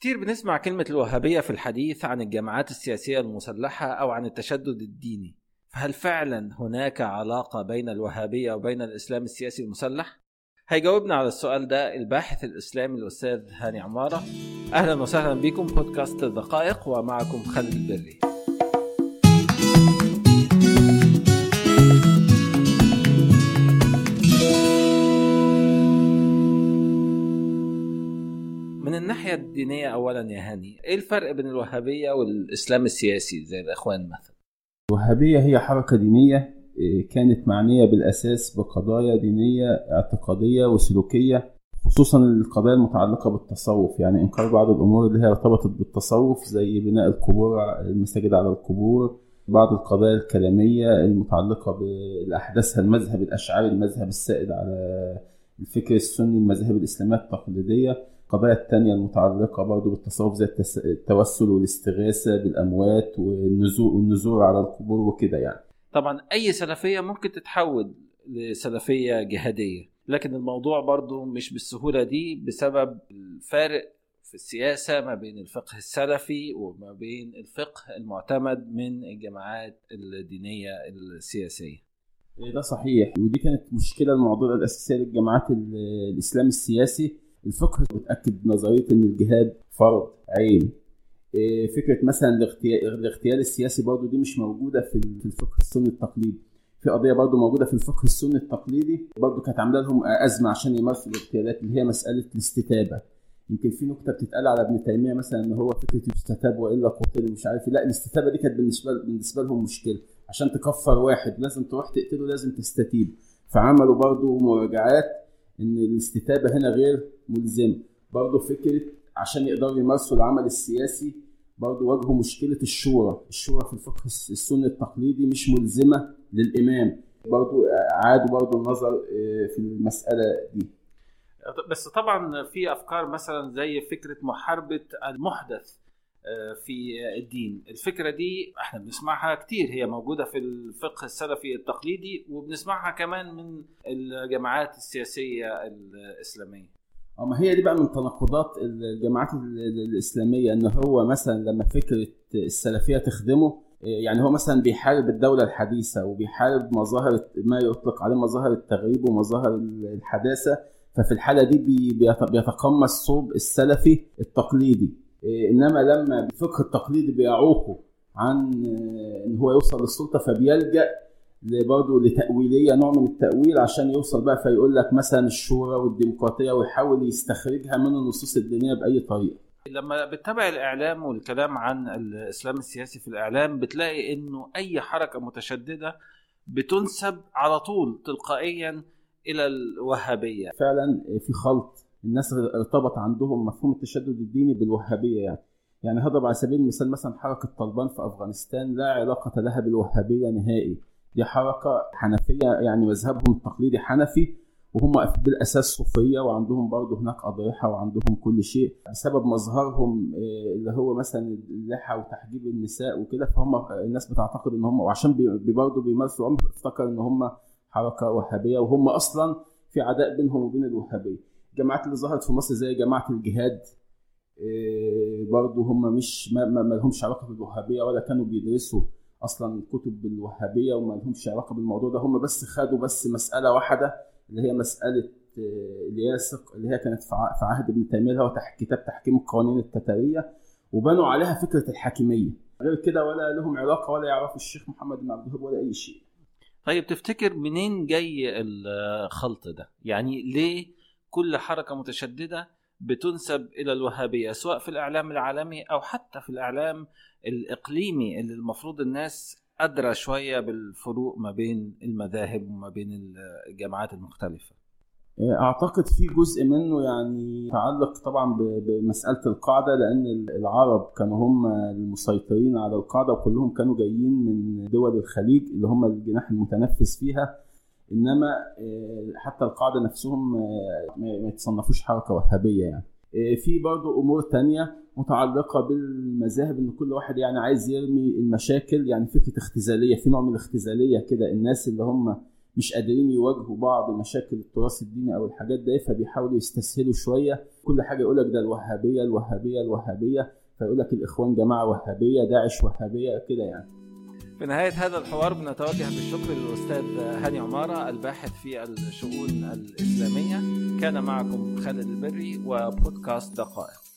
كتير بنسمع كلمة الوهابية في الحديث عن الجماعات السياسية المسلحة أو عن التشدد الديني. فهل فعلا هناك علاقة بين الوهابية وبين الإسلام السياسي المسلح؟ هيجاوبنا على السؤال ده الباحث الإسلامي الأستاذ هاني عمارة. أهلا وسهلا بكم بودكاست الدقائق ومعكم خالد البري. الناحية الدينية أولا يا هاني. إيه الفرق بين الوهابية والإسلام السياسي زي الإخوان مثلا؟ الوهابية هي حركة دينية إيه، كانت معنية بالأساس بقضايا دينية اعتقادية وسلوكية خصوصا القضايا المتعلقة بالتصوف. يعني إنكار بعض الأمور اللي هي ارتبطت بالتصوف زي بناء القبور المساجد على القبور بعض القضايا الكلامية المتعلقة بالأحداث المذهب الأشعري المذهب السائد على الفكر السني المذاهب الإسلامية التقليدية. القضايا التانية المتعلقة برضه بالتصوف زي التوسل والاستغاثة بالأموات والنزول والنزول على القبور وكده يعني. طبعا أي سلفية ممكن تتحول لسلفية جهادية لكن الموضوع برضو مش بالسهولة دي بسبب الفارق في السياسة ما بين الفقه السلفي وما بين الفقه المعتمد من الجماعات الدينية السياسية. ده صحيح. ودي كانت مشكلة المعضلة الأساسية للجماعات الإسلام السياسي. الفقه بتأكد نظرية إن الجهاد فرض عين. فكرة مثلا الاغتيال السياسي برضو دي مش موجودة في الفقه السني التقليدي. في قضية برضه موجودة في الفقه السني التقليدي برضه كانت عاملة لهم أزمة عشان يمارسوا الاغتيالات اللي هي مسألة الاستتابة. يمكن في نكتة بتتقال على ابن تيمية مثلا إن هو فكرة يستتاب وإلا قتل مش عارف لا الاستتابة دي كانت بالنسبة بالنسبة لهم مشكلة. عشان تكفر واحد لازم تروح تقتله لازم تستتيب. فعملوا برضه مراجعات إن الاستتابة هنا غير ملزمة. برضه فكرة عشان يقدروا يمارسوا العمل السياسي برضه واجهوا مشكلة الشورى. الشورى في الفقه السني التقليدي مش ملزمة للإمام. برضو عادوا برضو النظر في المسألة دي. بس طبعا في أفكار مثلا زي فكرة محاربة المحدث. في الدين. الفكرة دي إحنا بنسمعها كتير هي موجودة في الفقه السلفي التقليدي وبنسمعها كمان من الجماعات السياسية الإسلامية. ما هي دي بقى من تناقضات الجماعات الإسلامية إن هو مثلا لما فكرة السلفية تخدمه يعني هو مثلا بيحارب الدولة الحديثة وبيحارب مظاهر ما يطلق عليه مظاهر التغريب ومظاهر الحداثة ففي الحالة دي بيتقمص صوب السلفي التقليدي. إنما لما الفقه التقليدي بيعوقه عن إن هو يوصل للسلطة فبيلجأ برضه لتأويلية نوع من التأويل عشان يوصل بقى فيقول لك مثلا الشورى والديمقراطية ويحاول يستخرجها من النصوص الدينية بأي طريقة. لما بتتابع الإعلام والكلام عن الإسلام السياسي في الإعلام بتلاقي إنه أي حركة متشددة بتنسب على طول تلقائيا إلى الوهابية. فعلا في خلط. الناس ارتبط عندهم مفهوم التشدد الديني بالوهابية يعني. يعني هضرب على سبيل المثال مثلا حركة طالبان في أفغانستان لا علاقة لها بالوهابية نهائي. دي حركة حنفية يعني مذهبهم التقليدي حنفي وهم بالأساس صوفية وعندهم برضه هناك أضرحة وعندهم كل شيء. بسبب مظهرهم اللي هو مثلا اللحى وتحجيب النساء وكده فهم الناس بتعتقد إن هم وعشان برضه بيمارسوا عمر افتكر إن هم حركة وهابية وهم أصلا في عداء بينهم وبين الوهابية. الجماعات اللي ظهرت في مصر زي جماعة الجهاد برضه هم مش ما, لهمش علاقة بالوهابية ولا كانوا بيدرسوا أصلا كتب بالوهابية وما لهمش علاقة بالموضوع ده. هم بس خدوا بس مسألة واحدة اللي هي مسألة اللي هي اللي هي كانت في عهد ابن تيمية اللي هو كتاب تحكيم القوانين التتارية وبنوا عليها فكرة الحاكمية. غير كده ولا لهم علاقة ولا يعرفوا الشيخ محمد بن عبد الوهاب ولا أي شيء. طيب تفتكر منين جاي الخلط ده؟ يعني ليه كل حركة متشددة بتنسب إلى الوهابية سواء في الإعلام العالمي أو حتى في الإعلام الإقليمي اللي المفروض الناس أدرى شوية بالفروق ما بين المذاهب وما بين الجامعات المختلفة. أعتقد في جزء منه يعني يتعلق طبعا بمسألة القاعدة لأن العرب كانوا هم المسيطرين على القاعدة وكلهم كانوا جايين من دول الخليج اللي هم الجناح المتنفس فيها. إنما حتى القاعدة نفسهم ما يتصنفوش حركة وهابية يعني. في برضه أمور تانية متعلقة بالمذاهب إن كل واحد يعني عايز يرمي المشاكل يعني فكرة اختزالية في نوع من الاختزالية كده الناس اللي هم مش قادرين يواجهوا بعض مشاكل التراث الديني أو الحاجات دي فبيحاولوا يستسهلوا شوية. كل حاجة يقول لك ده الوهابية الوهابية الوهابية فيقول لك الإخوان جماعة وهابية داعش وهابية كده يعني. في نهاية هذا الحوار بنتوجه بالشكر للأستاذ هاني عمارة الباحث في الشؤون الإسلامية. كان معكم خالد البري وبودكاست دقائق.